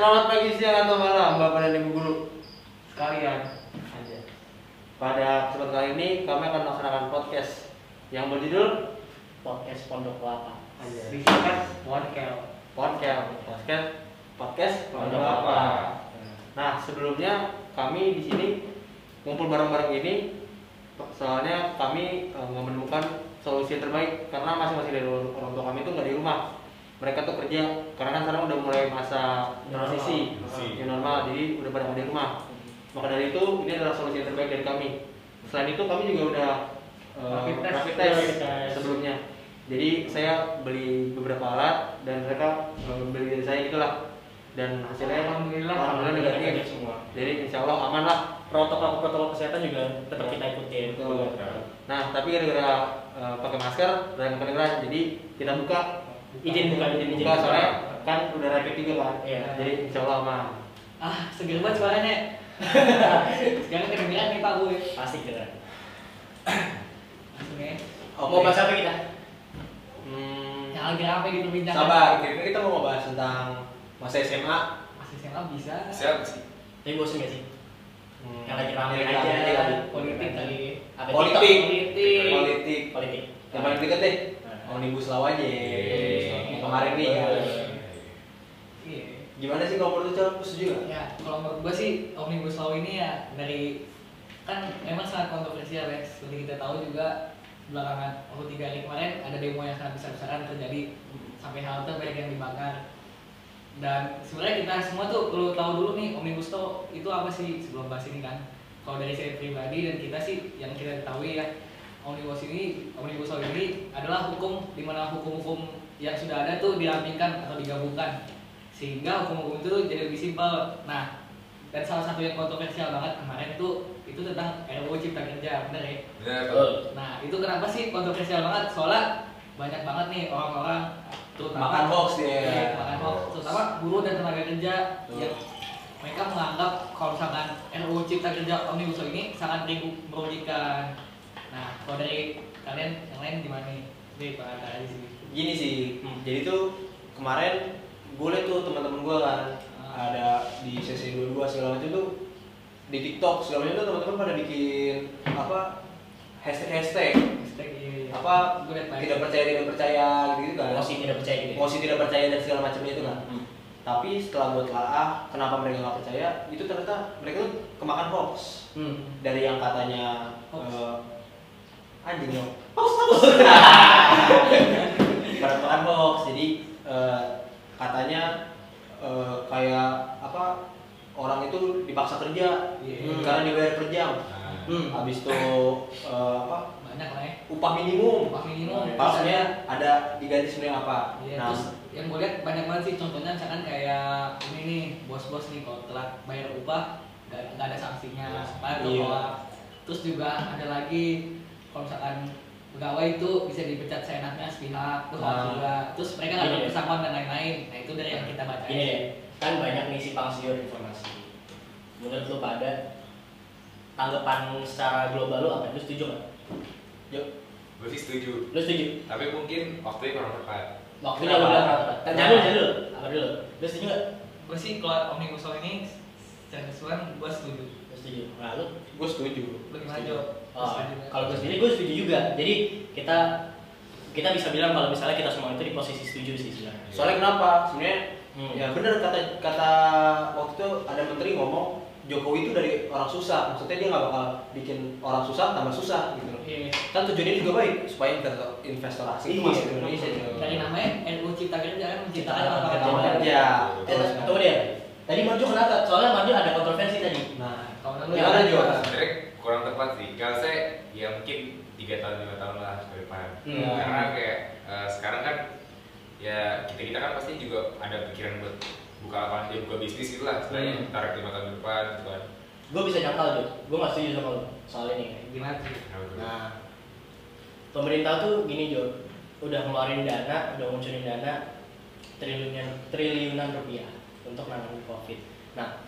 Selamat pagi, siang, atau malam, Bapak dan Ibu Guru sekalian. Aja. Pada kesempatan kali ini kami akan melaksanakan podcast yang berjudul podcast Pondok Kelapa. Aja. Disingkat Podcast. podcast podcast podcast Pondok Kelapa. Nah sebelumnya kami di sini ngumpul bareng-bareng ini soalnya kami nggak menemukan solusi yang terbaik karena masing-masing dari orang tua kami itu nggak di rumah mereka tuh kerja karena kan sekarang udah mulai masa transisi new normal jadi udah pada nggak di rumah maka dari itu ini adalah solusi yang terbaik dari kami selain itu kami juga udah eh, Rapid test. rapid test Rapid test. sebelumnya jadi saya beli beberapa alat dan mereka eh, beli dari saya gitulah dan hasilnya Alhamdulillah. alhamdulillah negatif semua. jadi insya Allah aman lah Protokol protokol kesehatan juga tetap kita ikutin. Betul. Nah, tapi gara-gara eh, pakai masker dan kedengeran, jadi kita buka Izin buka, izin, izin. buka soalnya kan udah rapid juga kan. Iya. Jadi insya Allah aman. Ah, seger banget suaranya. Sekarang kedengeran nih Pak gue. Pasti kita. Langsung ya. Mau bahas apa kita? Hmm, Yang lagi rame diperbincangkan. Sabar, kira-kira kita mau ngebahas tentang masa SMA. Masih SMA bisa. Siapa sih? Tapi bosan gak sih? hmm, Yang lagi rame aja. kali. Politik kali. Politik. Politik. Politik. Politik. Yang paling deket deh. Omnibus Law aja. Yeay. Kemarin nih ya. Iya. Gimana sih kalau menurut lu setuju gak? Ya, kalau menurut gua sih Omnibus Law ini ya dari kan emang sangat kontroversial ya. Seperti kita tahu juga belakangan waktu tiga hari kemarin ada demo yang sangat besar-besaran terjadi sampai halte banyak yang dibakar. Dan sebenarnya kita semua tuh perlu tahu dulu nih Omnibus Law itu apa sih sebelum bahas ini kan. Kalau dari saya pribadi dan kita sih yang kita ketahui ya Omnibus ini Omnibus Law ini adalah hukum di mana hukum-hukum yang sudah ada tuh dirampingkan atau digabungkan sehingga hukum-hukum itu jadi lebih simpel. Nah, dan salah satu yang kontroversial banget kemarin tuh itu tentang RUU Cipta Kerja, bener ya? Benar. Betul. Nah, itu kenapa sih kontroversial banget? Soalnya banyak banget nih orang-orang terutama Makan hoax dia. Iya, makan hoax, terutama buruh dan tenaga kerja Betul. yang mereka menganggap kalau misalkan RUU Cipta Kerja Omnibus Law ini sangat merugi- merugikan. Kalau dari kalian yang lain gimana nih? Pak Anta di sini. Gini sih, Hmm. jadi tuh kemarin gue liat tuh teman-teman gue kan Ah. ada di sesi 22 segala macam tuh di TikTok segala macam tuh teman-teman pada bikin apa hashtag hashtag Hashtag iya, iya. apa tidak percaya tidak percaya gitu kan Emosi tidak percaya gitu. ya? emosi tidak percaya dan segala macamnya itu kan Hmm. tapi setelah gue telaah kenapa mereka nggak percaya itu ternyata mereka tuh kemakan hoax Hmm. dari yang katanya Hoax. eh, anjing dong hoax hoax kemakan hoax jadi eh, katanya eh, kayak apa orang itu dipaksa kerja Iya. karena dibayar per jam Nah, Hmm. habis itu eh, apa banyak lah ya. upah minimum Upah minimum. maksudnya ada diganti sebenarnya apa Iya, nah terus yang gue lihat banyak banget sih contohnya misalkan kayak ini nih bos-bos nih kalau telat bayar upah nggak nggak ada sanksinya tuh Iya. hoax. terus juga ada lagi kalau misalkan pegawai itu bisa dipecat seenaknya sepihak tuh hoax Nah. juga terus mereka nggak ada pesangon dan lain-lain nah itu dari yang kita baca deh, kan banyak nih siur informasi. Menurut lu pada tanggapan secara global lu apa? Lu setuju nggak? Yuk, gue sih setuju. lu setuju? Tapi mungkin waktunya kurang tepat. Waktunya Kenapa? udah berapa? Kan jangan dulu. Apa dulu? Lu setuju nggak? gue sih kalau omnibus law ini secara keseluruhan gue setuju setuju. Nah, lu? gue setuju lu gimana Setuju. Jo? Oh, Setuju nggak? kalau gue sendiri gue setuju juga. Jadi kita kita bisa bilang kalau misalnya kita semua itu di posisi setuju sih sebenarnya. soalnya kenapa sebenarnya Hmm. ya bener kata kata waktu itu ada menteri ngomong Jokowi itu dari orang susah maksudnya dia nggak bakal bikin orang susah tambah susah gitu loh Iya. kan tujuannya juga baik supaya investor investasi itu Iya. masuk ke Indonesia gitu. dari namanya RUU Cipta Kerja kan menciptakan Cipta lapangan Kerja. Eh, tunggu deh. Tadi Marjo kenapa? Soalnya Marjo ada kontroversi tadi. nah kalau menurut lu Gimana, gimana, Jo? Sebenarnya kurang tepat sih. Kalau saya ya mungkin tiga tahun lima tahun lah ke depan. Hmm. Karena kayak eh, sekarang kan ya kita kita kan pasti juga ada pikiran buat buka lapangan kerja, buka bisnis gitu lah. Sebenarnya Hmm. tarik lima tahun ke depan gitu kan. Gue bisa nyangkal Jo. Gue gak setuju sama lu soal ini. gimana sih Nah. Nah, pemerintah tuh gini Jo, udah ngeluarin dana, udah munculin dana triliunan triliunan rupiah untuk nanganin COVID. Nah,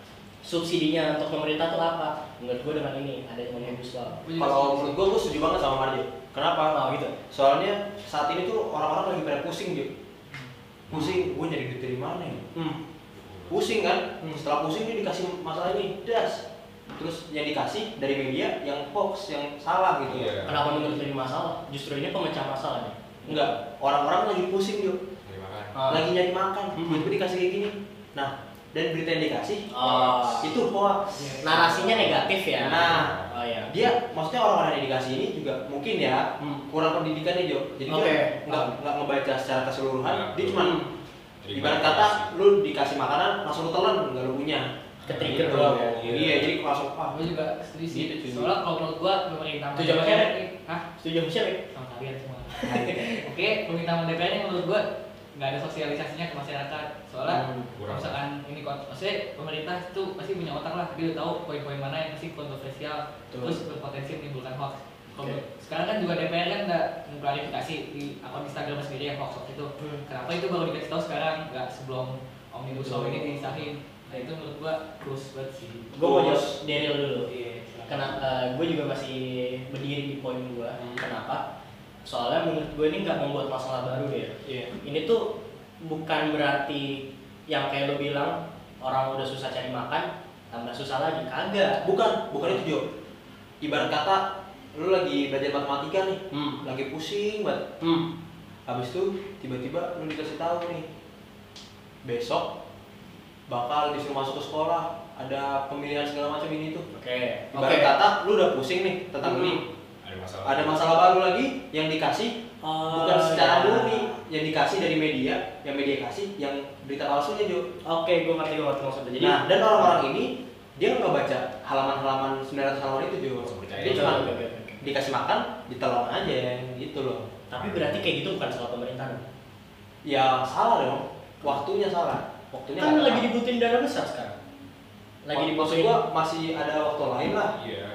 subsidinya untuk pemerintah tuh apa? Menurut gue dengan ini ada yang omnibus law. Gua juga kalau menurut gue gue setuju banget sama Marjo kenapa Oh gitu. soalnya saat ini tuh orang-orang lagi pada pusing Jo pusing gue nyari duit dari mana ya Hmm. pusing kan Hmm. setelah pusing dia dikasih masalah ini das terus yang dikasih dari media yang hoax yang salah gitu Iya. Kenapa menurut ini masalah? Justru ini pemecah masalah nih. enggak orang-orang lagi pusing yuk. Ah. lagi nyari makan Hmm. tiba-tiba dikasih kayak gini nah dan berita yang dikasih Oh. itu hoax narasinya negatif ya. Nah. oh ya. dia maksudnya orang-orang yang dikasih ini juga mungkin ya Hmm. kurang pendidikannya Jo jadi Oke. dia nggak nggak ngebaca secara keseluruhan Nah, dia cuma ibarat kata lu dikasih makanan langsung lu telan nggak lu punya Ketrigger Gitu. doang ya. iya jadi langsung ah gue juga setuju sih Gitu, cuy. soalnya kalau menurut gue pemerintah Setuju sama siapa? Hah? Setuju sama siapa? sama kalian semua oke permintaan DPR menurut gue nggak ada sosialisasinya ke masyarakat soalnya Hmm, kurang. misalkan ini maksudnya pemerintah tuh pasti punya otak lah dia tahu poin-poin mana yang pasti kontroversial Betul. terus berpotensi menimbulkan hoax Oke. sekarang kan juga DPR kan nggak mengklarifikasi di akun Instagram sendiri yang hoax itu Hmm. kenapa itu baru dikasih tahu sekarang nggak sebelum omnibus law ini disahin nah itu menurut gua plus banget sih Gue mau Terus. jawab Daryl dulu. iya. Kenapa? gue juga masih berdiri di poin gue. Hmm. Kenapa? Soalnya menurut gue ini nggak membuat masalah baru deh. iya Ini tuh bukan berarti yang kayak lo bilang orang udah susah cari makan tambah susah lagi kagak. bukan bukan itu Jo ibarat kata lu lagi belajar matematika nih Hmm. lagi pusing banget Hmm. habis itu tiba-tiba lu dikasih tahu nih besok bakal disuruh masuk ke sekolah ada pemilihan segala macam ini tuh Oke. ibarat Oke. kata lu udah pusing nih tentang Hmm. ini Ada masalah. ada masalah baru lagi yang dikasih Oh, bukan secara ya. murni yang dikasih dari media yang media kasih yang berita palsunya Jo Oke, gue ngerti gue ngerti maksudnya. Jadi nah dan orang-orang ini dia nggak baca halaman-halaman 900 halaman itu Jo Langsung percaya. dia cuma dikasih makan ditelan aja gitu loh Tapi berarti kayak gitu bukan salah pemerintah. dong? ya salah dong waktunya salah waktunya Kan lagi dibutuhin dana besar sekarang. Lagi maksud dibutuhin. gua masih ada waktu lain lah Iya.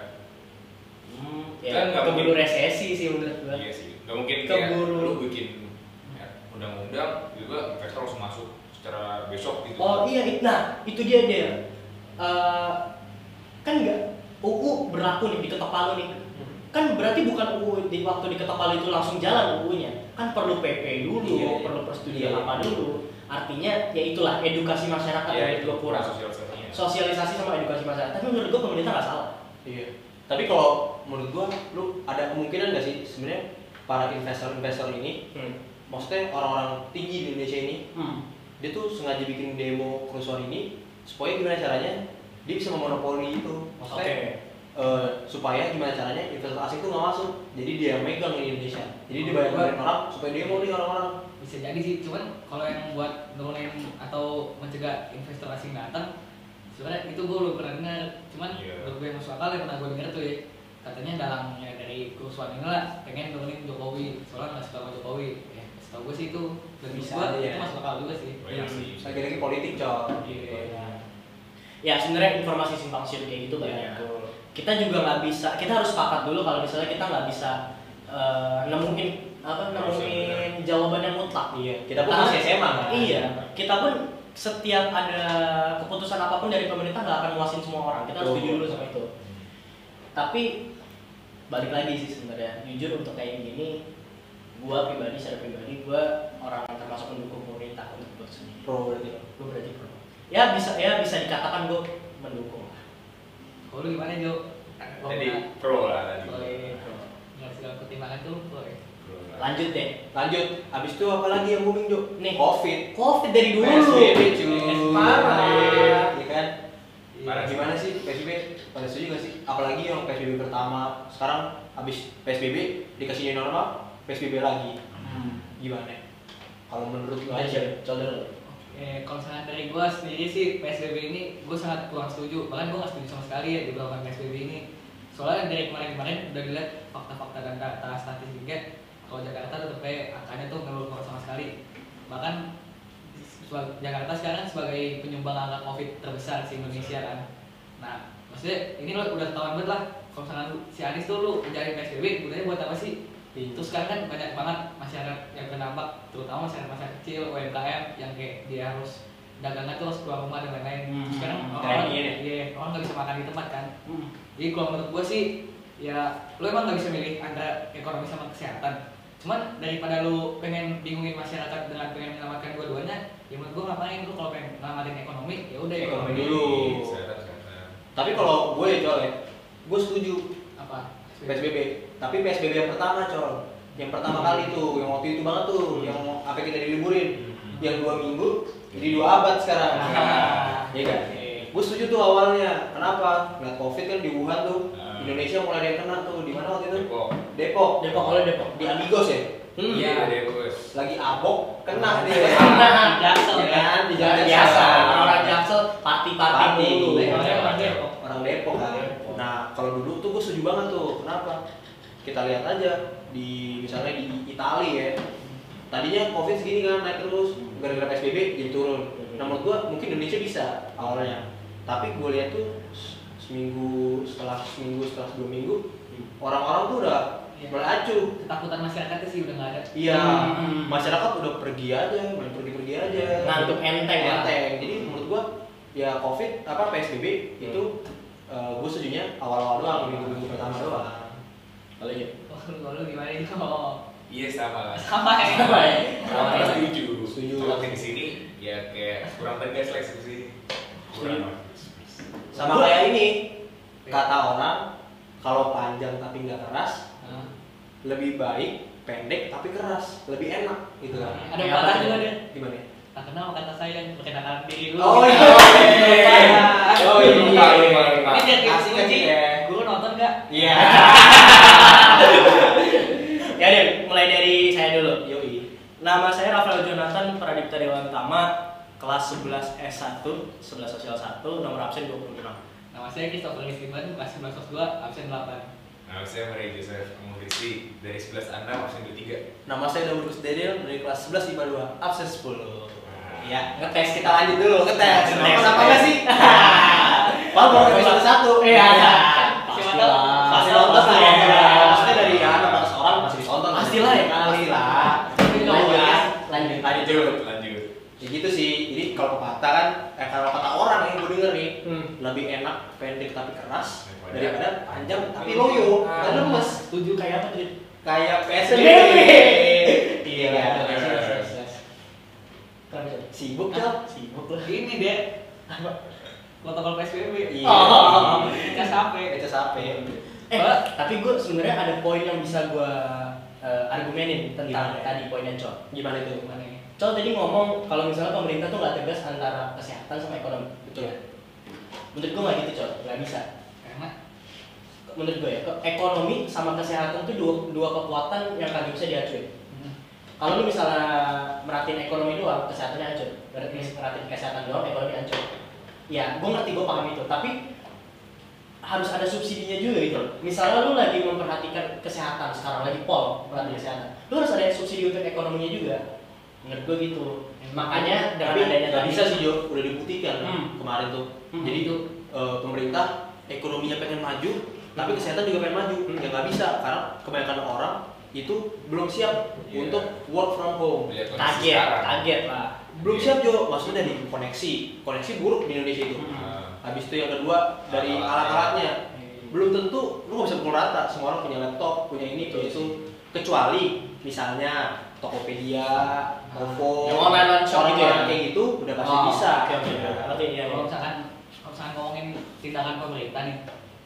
Hmm, Kan ya, nggak keburu mungkin. resesi sih menurut gue. Iya sih. Gak mungkin Keburu. kayak lu bikin ya, undang-undang juga investor langsung masuk secara besok gitu. Oh iya, nah itu dia dia. Eh, kan nggak UU berlaku nih di ketok palu nih. Kan berarti bukan UU di waktu di ketok palu itu langsung jalan UU-nya. Kan perlu PP dulu, Iya, iya. perlu persetujuan Iya. apa dulu. Artinya ya itulah edukasi masyarakat Iya, yang itu kurang. Sosialisasi sama edukasi masyarakat. Tapi menurut gue pemerintah nggak salah. iya tapi kalau menurut gua lu ada kemungkinan gak sih sebenarnya para investor-investor ini Hmm. maksudnya orang-orang tinggi di Indonesia ini Hmm. dia tuh sengaja bikin demo kerusuhan ini supaya gimana caranya dia bisa memonopoli itu. Maksudnya eh, supaya gimana caranya investor asing tuh nggak masuk. Jadi dia yang megang di Indonesia. Jadi dia banyak banyak orang supaya demo nih orang-orang. Bisa jadi sih cuman kalau yang buat nurunin atau mencegah investor asing datang sebenarnya itu gue belum pernah dengar cuman Iya. menurut gue masuk akal yang pernah gue denger tuh ya katanya dalangnya dari kerusuhan ini lah pengen nurunin Jokowi soalnya nggak suka sama Jokowi ya setahu gue sih itu dan Bisa gue ya. itu masuk akal juga sih Banyak Hmm. sih. lagi-lagi politik cok Iya. Ya sebenarnya informasi simpang siur kayak gitu banyak. Iya. Kita juga nggak bisa, kita harus sepakat dulu kalau misalnya kita nggak bisa eh, nemuin apa nemuin jawaban yang mutlak. iya kita pun masih SMA kan Iya, kita pun setiap ada keputusan apa pun dari pemerintah nggak akan muasin semua orang. Kita harus Betul. setuju dulu sama itu. Tapi balik lagi sih sebenarnya, jujur untuk kayak gini, gua pribadi secara pribadi gua orang yang termasuk mendukung pemerintah untuk keputusan ini. pro berarti lo Gua berarti pro. Ya bisa ya bisa dikatakan gua mendukung. kalau lu gimana Jo Kalau Jadi nggak- pro lah tadi. kalau ini pro nggak segala pertimbangan tuh pro ya lah. Lanjut deh. lanjut. Abis itu apa lagi yang booming Jo Nih. covid. Covid dari dulu. PSBB cuy Parah. Iya kan? Parah. gimana sih PSBB pada setuju gak sih? Apalagi yang PSBB pertama. Sekarang habis PSBB dikasih new normal PSBB lagi. Gimana? Kalau menurut lu aja Coba Eh, kalau misalnya dari gue sendiri sih PSBB ini gue sangat kurang setuju. Bahkan gue nggak setuju sama sekali ya diberlakukan PSBB ini. Soalnya dari kemarin-kemarin udah dilihat fakta-fakta dan data statistiknya kalau Jakarta tetap kayak angkanya tuh nggak sama sekali bahkan Jakarta sekarang sebagai penyumbang angka COVID terbesar di Indonesia kan nah maksudnya ini lo udah ketahuan banget lah kalau misalnya lu- si Anies tuh lu menjalin PSBB gunanya buat apa sih Terus sekarang kan banyak banget masyarakat yang terdampak, terutama masyarakat masyarakat kecil, UMKM yang kayak dia harus dagangan tuh harus keluar rumah dan lain-lain. Hmm, sekarang hmm, orang gini. iya, orang nggak bisa makan di tempat kan. Jadi kalau menurut gua sih ya lo emang nggak bisa milih antara ekonomi sama kesehatan. Cuman daripada lu pengen bingungin masyarakat dengan pengen menyelamatkan dua-duanya ya menurut gua ngapain lu kalau pengen nyelamatin ekonomi ya udah Ekonomi dulu. Kesehatan, kesehatan. Tapi kalau gue col ya, gue setuju apa PSBB. Tapi PSBB yang pertama col, yang pertama kali tuh, yang waktu itu banget tuh, Hmm. yang apa kita diliburin, Hmm. yang dua minggu jadi dua abad sekarang. Iya kan? Gue setuju tuh awalnya. Kenapa? Ngeliat covid kan di Wuhan tuh, Ah. Indonesia mulai ada yang kena tuh. Di mana waktu itu? Depok. Depok. Depok kalau Depok Di Amigos ya. Hmm. Iya, Depok. Lagi abok, kena dia. Nah, Jaksel kan? Di Jakarta. biasa orang Jaksel party-party. Orangnya orang Depok. orang Depok kan. Depok. Nah kalau dulu tuh gue setuju banget tuh. Kenapa? Kita lihat aja di misalnya di Italia ya. Tadinya COVID segini kan naik terus, gara-gara PSBB jadi turun. Nah menurut gue mungkin Indonesia bisa awalnya. Tapi gue lihat tuh seminggu setelah seminggu setelah dua minggu orang-orang tuh udah Iya. mulai acuh. ketakutan masyarakatnya sih udah nggak ada Iya, Hmm. masyarakat udah pergi aja, main pergi-pergi aja. Ngantuk enteng lah. enteng. Jadi menurut gua ya COVID apa PSBB itu gue setujunya awal-awal doang, minggu-minggu pertama doang. Kalau iya. oh lu lu gimana itu oh Iya sama. sama ya Sama ya? Sama ya? setuju. Setuju. Kalau di sini ya kayak kurang tegas lah eksekusi. Kurang. Sama kayak ini kata orang kalau panjang tapi nggak keras Nah, lebih baik pendek tapi keras lebih enak gitu kan. ada pepatah apa juga deh Gimana? tak kenal kata sayang perkenalkan diri dulu Oh iya. Oh iya, lupa, lupa, lupa. ini dia kunci ya. guru nonton nggak Iya. Ya deh, mulai dari saya dulu. Yoi. Nama saya Rafael Jonathan Pradipta Dewan Tama, kelas 11 S1, 11 sosial 1, nomor absen 26. nama saya Christopher Rizkyman kelas 11 kelas 2 absen 8 Nah, saya Maria Joseph Amudrisi dari 11 Anda absen 23. Nama saya Daud Kusdedil dari kelas 11 IPA 2, absen 10. Iya. Ngetes Kita lanjut dulu, ngetes. Ngetes, Apa apa ngetes. enggak sih? Pak baru episode satu. Iya. Pepatah kan, eh kalau kata orang yang gue denger nih, Hmm. lebih enak pendek tapi keras Daripada- daripada panjang tapi loyo. Ah. Dan lemes. Setuju kayak apa tuh? Kayak PSBB. Iya. Yes. Sibuk Ah, kan? Sibuk lah. ini deh protokol PSBB Iya. oh HP Baca sampai. Eh, tapi gue sebenarnya ada poin yang bisa gue argumenin tentang Gimana? tadi poinnya Cok. Gimana itu? gimana Cok tadi ngomong kalau misalnya pemerintah tuh nggak tegas antara kesehatan sama ekonomi. Betul. Ya. Menurut gue nggak gitu Cok, nggak bisa. karena Menurut gue ya, ekonomi sama kesehatan tuh dua, dua kekuatan yang kagak bisa diacuin. hmm, Kalau lu misalnya merhatiin ekonomi doang, kesehatannya hancur. Berarti merhatiin kesehatan doang, ekonomi hancur. Ya, gue ngerti, gue paham itu. Tapi harus ada subsidinya juga gitu loh. Misalnya lu lagi memperhatikan kesehatan sekarang lagi pol perhatian kesehatan, lu harus ada subsidi untuk ekonominya juga. Menurut gue gitu. Makanya dengan Tapi adanya nggak tadi- bisa sih Jo, udah dibuktikan Hmm. kemarin tuh. Hmm. Jadi tuh eh, pemerintah ekonominya pengen maju, tapi kesehatan juga pengen maju. Hmm. Ya nggak bisa karena kebanyakan orang itu belum siap Iya. untuk work from home. Kaget, sekarang. kaget lah. Belum siap Jo, maksudnya dari koneksi, koneksi buruk di Indonesia itu. Hmm. Ah, Habis itu yang kedua dari Alat-alatnya. alat-alatnya. Belum tentu lu nggak bisa pukul rata. Semua orang punya laptop, punya ini, punya itu. Kecuali misalnya Tokopedia, OVO, Yang online shop gitu ya? kayak gitu udah pasti Oh, bisa. Oke, oke. Berarti iya, kalau misalkan kalau misalkan ngomongin tindakan pemerintah nih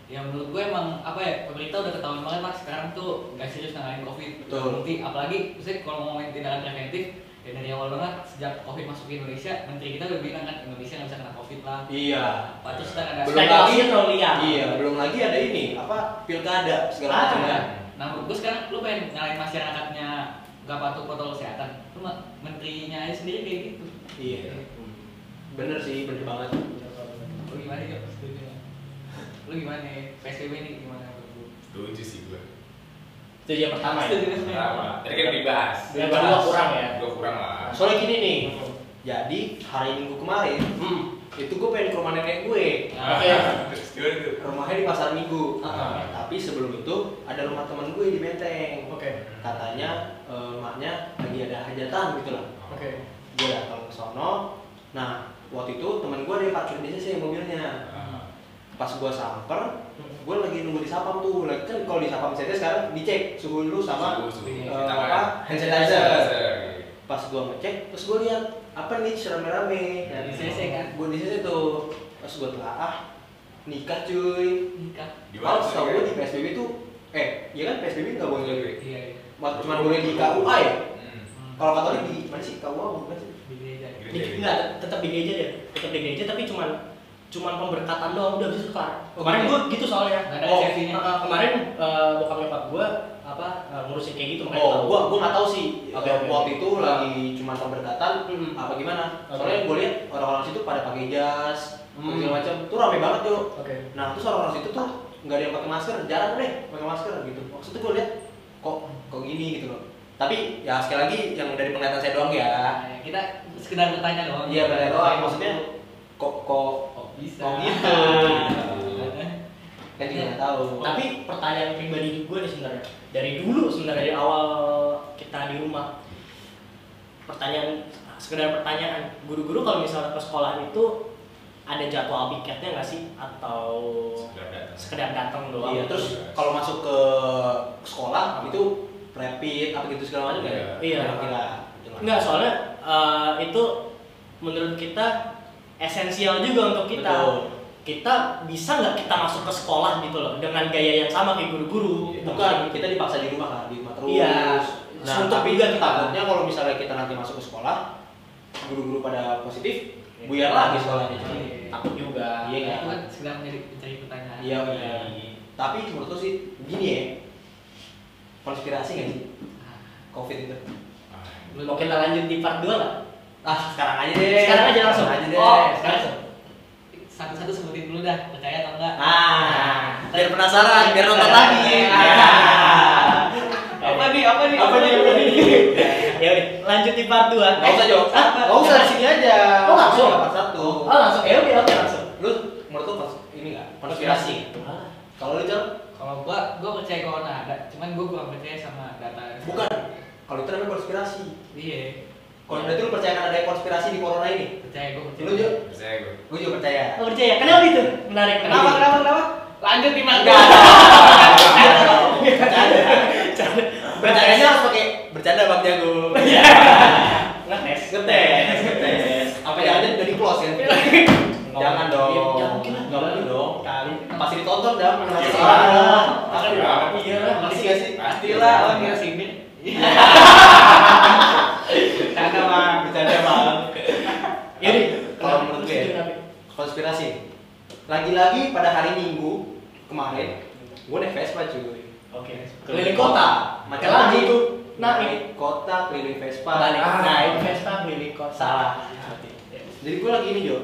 ya menurut gue emang apa ya pemerintah udah ketahuan banget lah sekarang tuh nggak serius nanganin covid Betul. Bukti, apalagi maksudnya kalau ngomongin tindakan preventif ya dari awal banget sejak covid masuk ke Indonesia menteri kita udah bilang kan Indonesia nggak bisa kena covid lah Iya. terus kita ada Belum lagi-. Iya, belum lagi ada ini apa pilkada segala macam kan. Nah, menurut gue sekarang lu pengen nyalain masyarakatnya gak patuh protokol kesehatan. Lu mah menterinya aja sendiri kayak gitu. Iya. Bener sih, bener banget. Lu gimana ya? Setuju. Lu gimana ya? PSBB ini gimana lu? Setuju sih gue. Itu yang pertama ya. Pertama, tadi kan dibahas. Yang kedua kurang ya. Gue kurang lah. Soalnya gini nih, jadi hari Minggu kemarin Hmm. itu gue pengen ke rumah nenek gue. Nah, Oke. Tuh? Rumahnya di pasar Minggu. Ah. Tapi sebelum itu ada rumah teman gue di Menteng. Oke. Katanya eh, emaknya lagi ada hajatan gitu lah. Oke. Gue datang ke sono. Nah, waktu itu teman gue ada yang parkir di sini mobilnya. Ah, Pas gue samper, gue lagi nunggu di sapam tuh. Lagi kan kalau di sapam saya sekarang dicek suhu lu sama suhu, suhu. tangan. apa hand sanitizer Sanitizer. pas gua ngecek terus gua lihat apa nih rame-rame Nah, di CC kan? gua di CC tuh terus gua telah ah nikah cuy Nikah. Di kalau mana setahu tuh, gua ya? di PSBB tuh eh iya kan PSBB nggak boleh Iya, iya. Cuma boleh di KUA ya Hmm. kalau katolik di mana sih KUA bukan sih Di gereja. Enggak, tetap di gereja deh. Tetap di gereja tapi cuman cuman pemberkatan doang udah bisa kelar. Kemarin gua gitu soalnya. Oh, uh, kemarin uh, bokap nyokap gua apa uh, ngurusin kayak gitu makanya Oh, tahu. gua gua nggak tahu sih Oke, eh, oke. waktu itu lagi cuma pemberkatan Mm-mm. apa gimana. Soalnya gua lihat orang-orang situ pada pakai jas, Hmm. segala macam. Tuh rame banget tuh. Oke. Nah, terus orang-orang situ tuh nggak ada yang pakai masker, jarang deh pakai masker gitu. Maksudnya gua lihat kok kok gini gitu loh. Tapi ya sekali lagi yang dari penglihatan saya doang ya. Nah, kita sekedar bertanya doang. Iya benar doang. Maksudnya kok kok kok bisa? kok gitu. kan juga nggak tahu. Tapi pertanyaan pribadi gue nih sebenarnya dari dulu sebenarnya dari awal kita di rumah pertanyaan sekedar pertanyaan guru-guru kalau misalnya ke sekolah itu ada jadwal piketnya nggak sih atau Sekedar datang. doang? Iya, terus kalau masuk ke sekolah itu rapid apa gitu segala macam ya? Iya. Kira-kira. Enggak, soalnya eh, itu menurut kita esensial juga untuk kita. Betul. Kita bisa nggak kita masuk ke sekolah gitu loh dengan gaya yang sama kayak guru-guru? Bukan, kita dipaksa di rumah kan, di rumah terus. Iya. Nah, Suntuk tapi juga kita. takutnya kalau misalnya kita nanti masuk ke sekolah, guru-guru pada positif, Iya. Buyar lagi sekolahnya. Iya. Takut juga. Iya Itu kan? kan sekedar mencari mencari pertanyaan. Iya, iya. Tapi menurutku sih gini ya, konspirasi nggak sih COVID itu? Ah, Mau kita lanjut di part 2 nggak? Ah, sekarang aja deh. Sekarang aja langsung. Sekarang aja deh. Oh, sekarang. Satu-satu sebutin dulu dah, percaya atau enggak? Ah, biar penasaran, biar nonton lagi. Apa nih? Apa nih? Apa nih? Apa nih? Ya udah, lanjut di part 2. Nggak usah jawab. Ah, Nggak usah di sini aja. Oh, langsung? Part satu. Oh, langsung. Ya udah, oke langsung. Lu menurut lu kons- ini nggak? Konspirasi. Ah. Kalau lu Jal? Kalau gua, gua percaya corona ada, cuman gua kurang percaya sama data. Bukan. Kalau itu namanya konspirasi. Iya, Kalau berarti lu percaya ada konspirasi di corona ini? percaya gua percaya. Lu Jo? Percaya gue. Gue juga percaya. Oh, percaya. Kenapa itu? Menarik. Kenapa? Kenapa? Kenapa? Lanjut di mana? Enggak. Bercanda. Bercanda Bang Jago. Ngetes. Ngetes, ngetes. Apa yang ada udah di close kan? Jangan dong. Iya, jangan mungkin lah. Nggak mungkin dong. Kali. Pasti ditonton dah. Mana Iya. Akan Iya. iya lah. Pasti nggak sih? Pastilah, oh dia sini. Bercanda bang. Bercanda bang. Ya udah. Kalau menurut gue ya, konspirasi. Lagi-lagi pada hari Minggu kemarin, gue naik Vespa cuy. Oke. Keliling kota. Macam lagi itu. Naik Naik. kota, keliling Vespa. Balik. Ah. Naik Vespa keliling kota. Salah. Jadi gue lagi ini Jo,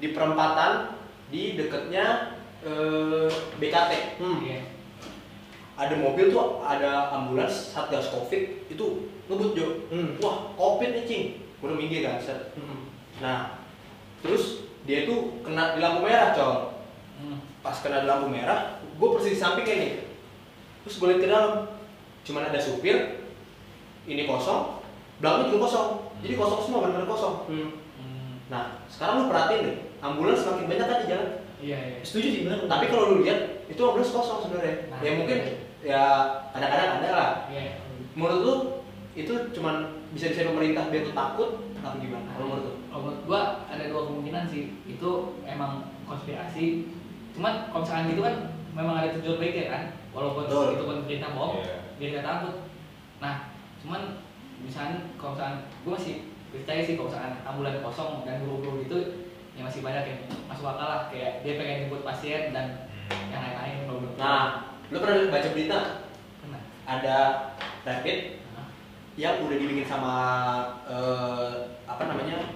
di perempatan di deketnya eh, BKT. Hmm. Iya. Ada mobil tuh, ada ambulans satgas covid itu ngebut Jo. Hmm. Wah covid nih cing. Gue udah minggir kan set. Hmm. Nah, terus dia tuh kena di lampu merah col. Hmm. Pas kena di lampu merah, gue persis di samping kayak nih. Terus gue liat ke dalam, cuman ada supir, ini kosong, belakangnya juga kosong. Jadi kosong semua, benar-benar kosong. Hmm. Hmm. Nah, sekarang lu perhatiin deh, ambulans semakin banyak kan di jalan. Iya, iya. Setuju sih benar. Tapi kalau lu lihat, itu ambulans kosong sebenarnya. Nah, ya mungkin iya. ya kadang-kadang ada lah. Iya. Menurut lu itu cuman bisa bisa pemerintah biar lu takut apa gimana? Kalau menurut lu? Kalau menurut gua ada dua kemungkinan sih. Itu emang konspirasi. Cuman kalau misalkan gitu kan memang ada tujuan baik ya kan. Walaupun Betul. itu pemerintah bohong, Iya. biar nggak takut. Nah, cuman misalkan kalau misalkan gua masih percaya sih kalau misalkan ambulan kosong dan guru-guru itu ya masih banyak yang masuk akal lah kayak dia pengen jemput pasien dan Hmm. yang lain-lain kalau gua. Nah, lu pernah baca berita Pernah. ada rapid Nah, yang udah dibikin sama eh, apa namanya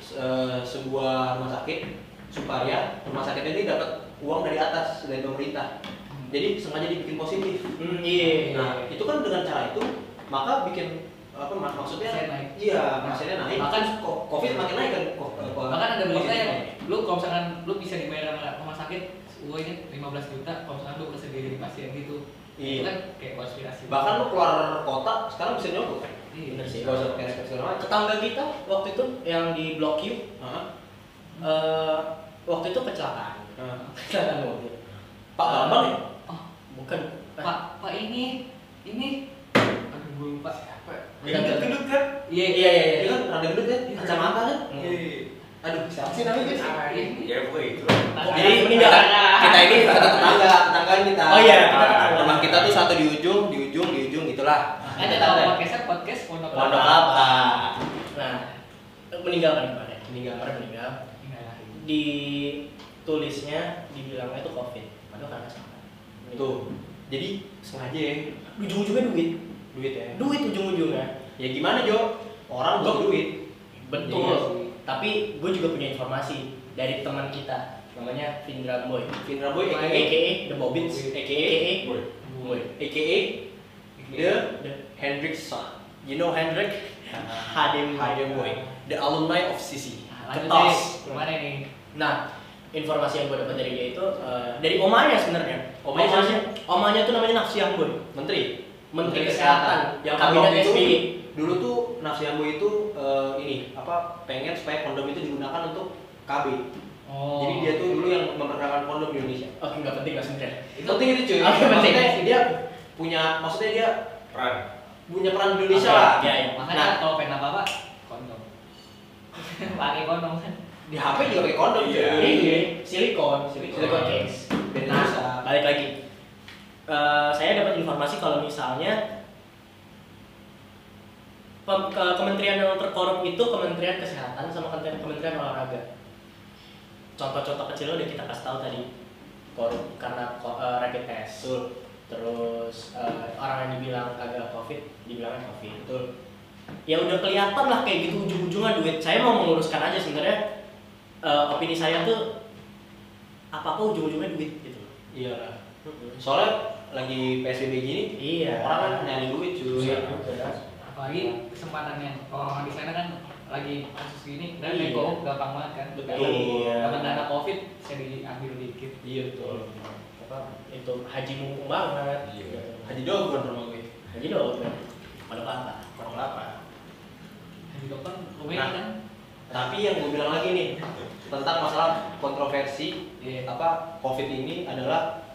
se- sebuah rumah sakit supaya rumah sakit ini dapat uang dari atas dari pemerintah. Jadi sengaja dibikin positif. Hmm, iya. Nah, itu kan dengan cara itu maka bikin apa mak- maksudnya Pasien naik. iya pasiennya naik Bahkan- covid makin naik kan ko- bahkan ada berita yang naik. lu kalau misalkan lu bisa dibayar sama rumah sakit gua ini 15 juta kalau misalkan lu bersedia jadi pasien gitu itu iya kan kayak konspirasi bahkan lu keluar kota sekarang bisa nyogok kan iya Bener sih. gak usah pakai rapid segala macam Tetangga kita waktu itu yang di Blok U Hah? eh, waktu itu kecelakaan. Hah. Kecelakaan mobil. Pak Bambang ya oh Bukan. pak pak ini ini gua lupa Apa Bentar, bentar. gendut kan Iya, Iya iya iya. kan rada gendut kan, kacamata kan. Iya. Aduh, siapa sih namanya guys? ya pokoknya itu Jadi meninggal. kita, kita ini satu tetangga, tetanggaan kita. Oh iya, kita tetangga. Rumah kita tuh satu di ujung, di ujung, di ujung gitulah. Ada tahu podcastnya podcast pondok Pondok apa? Nah, meninggal kan kemarin. Meninggal. Kemarin meninggal. Di tulisnya dibilangnya itu covid. Padahal karena salah. Tuh. Jadi sengaja ya, Ujung-ujungnya duit. Duit ya. Duit ujung-ujungnya. Ya gimana Jo? Orang butuh duit. Betul. Iya sih. Tapi gue juga punya informasi dari teman kita namanya Vindra Boy. Vindra Boy, AKA aka The Bobbins, AKA boy Boy. aka the The Hendrickson. You know Hendrik? Hadim Hadim Boy, the alumni of CC. Lanjut Ketos. deh. Gimana nih? Nah, informasi yang gue dapat dari dia itu eh, dari omanya sebenarnya. Omanya omanya, omanya tuh namanya Nafsiang Boy, Menteri. Menteri Kesehatan, Yang kabinet SBY. dulu tuh Nafsiambo itu eh, ini apa pengen supaya kondom itu digunakan untuk KB. Oh. Jadi dia tuh dulu yang memperkenalkan kondom di Indonesia. Oke, nggak penting nggak sebenarnya. Itu penting itu cuy. Oke, penting. Maksudnya dia punya maksudnya dia peran punya peran di Indonesia Oke, lah. Ya, ya. Makanya Nah. kalau pengen apa-apa kondom. Pakai kondom kan. Di HP juga pakai kondom Iya. cuy. Ini silikon, Silikon. silikon case. Biar Nah, balik lagi. Eh, saya dapat informasi kalau misalnya pem- ke- kementerian yang terkorup itu Kementerian Kesehatan sama Kementerian, Kementerian Olahraga. Contoh-contoh kecil udah kita kasih tahu tadi korup karena eh, rapid test. Terus eh, orang yang dibilang kagak covid dibilangnya covid. Betul. Ya udah kelihatan lah kayak gitu ujung-ujungnya duit. Saya mau meluruskan aja sebenarnya eh, opini saya tuh apa apa ujung-ujungnya duit gitu. Iya lah. Soalnya lagi PSBB gini, Iya. orang kan nyari duit cuy. Iya. Apalagi kesempatannya orang di sana kan lagi kasus gini dan Iya. nego gampang banget kan. Betul. Iya. Dapat dana covid bisa diambil dikit. Iya betul. Apa itu haji mumpung banget. Iya. Haji Dogon rumah gue. Haji dong. Pada apa? Kurang apa? Jadi dokter rumahnya Nah. kan. Tapi yang gue bilang lagi nih tentang masalah kontroversi Iya. apa COVID ini adalah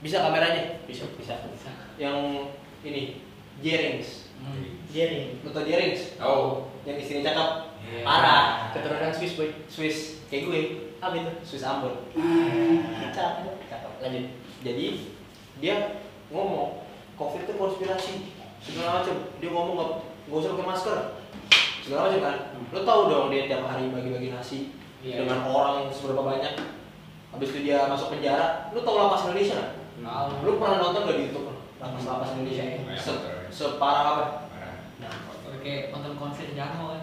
bisa kameranya Bisa. bisa Bisa. yang ini Jerings Hmm. Jerry. betul Jerings Oh. yang istrinya cakep Iya. Parah. Keturunan Swiss boy. Swiss kayak gue Apa itu? Swiss Ambon cakep cakep Lanjut. jadi dia ngomong COVID itu konspirasi segala macam dia ngomong nggak nggak usah pakai masker segala macam kan lo tau dong dia tiap hari bagi-bagi nasi Iya. dengan orang seberapa banyak habis itu dia masuk penjara lu tau lapas Indonesia nggak Tahu. lu pernah nonton gak di YouTube lapas lapas Indonesia Iya. Se- separah apa Parah. nah Kayak nonton konser Jamo kan.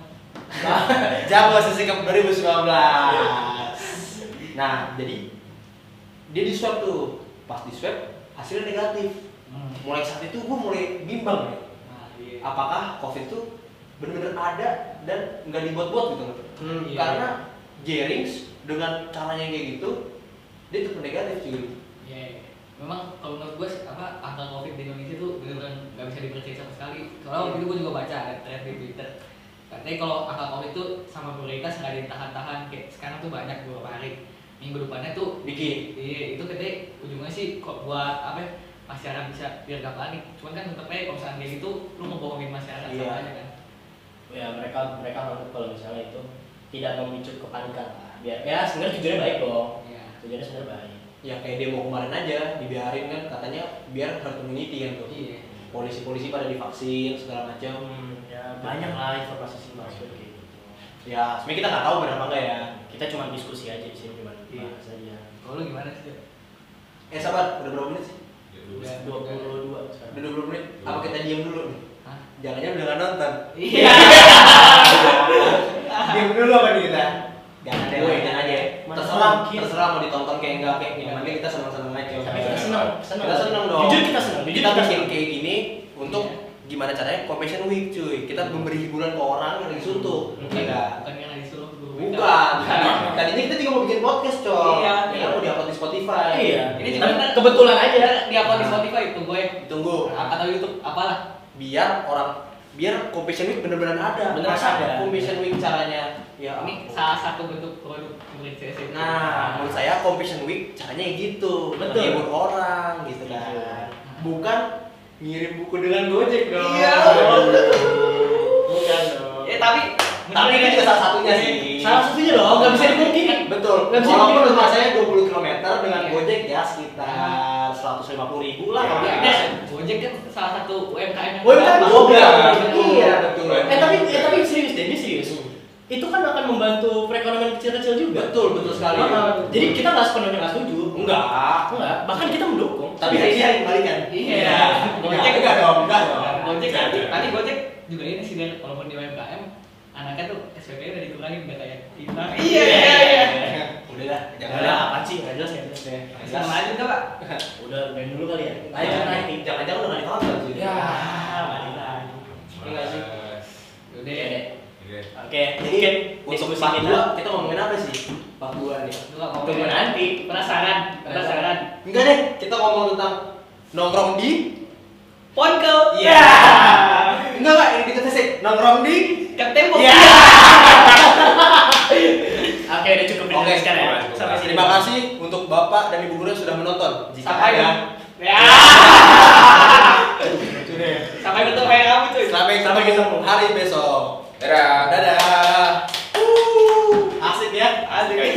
Jawa sesikap 2019 nah jadi dia di swab tuh pas di swab hasilnya negatif Hmm. mulai saat itu gue mulai bimbang ya Nah, iya. apakah covid itu benar-benar ada dan nggak dibuat-buat gitu Hmm, iya. karena Jerings dengan caranya kayak gitu dia tetap negatif Iya, iya. Memang kalau menurut gue apa angka covid di Indonesia tuh benar-benar nggak bisa dipercaya sama sekali. Soalnya waktu itu gue juga baca ada thread di Twitter. Katanya kalau angka covid tuh sama prioritas nggak ada tahan-tahan kayak sekarang tuh banyak beberapa hari. Minggu depannya tuh dikit iya itu katanya ujungnya sih kok buat apa ya, masyarakat bisa biar gak panik. Cuman kan tetep aja kalau misalnya gitu lu ngebohongin masyarakat Iya. sama aja kan. Ya mereka mereka menganggap kalau misalnya itu tidak memicu kepanikan lah. Biar ya sebenarnya tujuannya baik dong. Iya. Tujuannya sebenarnya baik. Ya kayak demo kemarin aja dibiarin kan katanya biar herd immunity kan tuh Iya. polisi-polisi pada divaksin segala macam Hmm, ya banyak lah informasi sih masuk kayak gitu. ya sebenarnya kita nggak tahu benar apa enggak ya Kita cuma diskusi aja di sini cuma Iya. bahas aja. Kalau gimana sih? Eh sabar udah berapa menit sih Ya, dulu. Udah. 22 udah sekarang. 20 menit apa kita diam dulu nih Hah? jangan-jangan udah nggak nonton Iya. diam dulu apa nih kita jangan deh Woi, jangan aja mana terserah mungkin. terserah mau ditonton kayak enggak kayak yang penting kita senang-senang aja Tapi kita senang, senang. kita senang dong Jujur kita senang. Jujur kita bikin senang. kayak gini untuk gimana caranya compassion week cuy kita memberi hiburan ke orang yang lagi suntuk Hmm. Iya nggak Bukan lagi Tadi- tadinya kita juga mau bikin podcast coy Iya. ya kan mau diupload di Spotify Iya. Ini juga bener. kebetulan aja. di upload di Spotify itu gue tunggu atau YouTube apalah biar orang biar compassion week bener-bener ada Masa ada. compassion week caranya ya ini ampun. salah satu bentuk produk pemerintahan Nah, menurut saya compassion week caranya ya gitu, Betul. menghibur orang gitu kan. Iya. Bukan ngirim buku dengan Gojek dong. Iya. Bukan dong. Ya tapi Tapi ini juga salah satunya sih. Salah satunya dong, nggak bisa dipungkiri. Betul. Nggak bisa Walaupun rumah saya 20 km dengan Iya. Gojek ya sekitar 150 ribu lah Ya, ya. Gojek kan salah satu UMKM yang UMKM juga. Iya, betul. Eh tapi eh, tapi serius deh, ini serius. Itu kan akan membantu perekonomian kecil-kecil juga. Betul, betul sekali. Ah, jadi kita nggak sepenuhnya nggak setuju. Enggak. Enggak, bahkan kita mendukung. Tapi ini yang kembalikan. Iya. Gojek enggak dong, enggak dong. Gojek tadi, tadi Gojek juga ini sih walaupun di UMKM anaknya tuh SPP udah dikurangin udah kayak kita. Iya iya iya. Udah dah, Jangan dah. apa sih, nggak jelas nggak jelas. Bisa lanjut nggak pak? Udah main dulu kali ya. Ayo, Ayo naik. naik. Jangan-jangan udah nggak ditonton sih. Ya, balik lagi. Enggak sih. Udah. Oke deh. Oke. Oke, Jadi mungkin diskusi part kita 2 kita ngomongin apa sih? Part 2 nih. Tunggu nanti. Penasaran, penasaran. Enggak deh, kita ngomong tentang nongkrong di Ponkel. Iya. Enggak enggak, ini kita sih nongkrong di Ke tembok. Iya. Oke, udah cukup Oke, sekarang ya. Sampai sini. Terima kasih untuk Bapak dan Ibu guru yang sudah menonton. Jika Sampai ada Ya. Sampai ketemu kayak kamu cuy. sampai ketemu. hari besok. Dadah. Dadah. Uh. Asik ya, asik.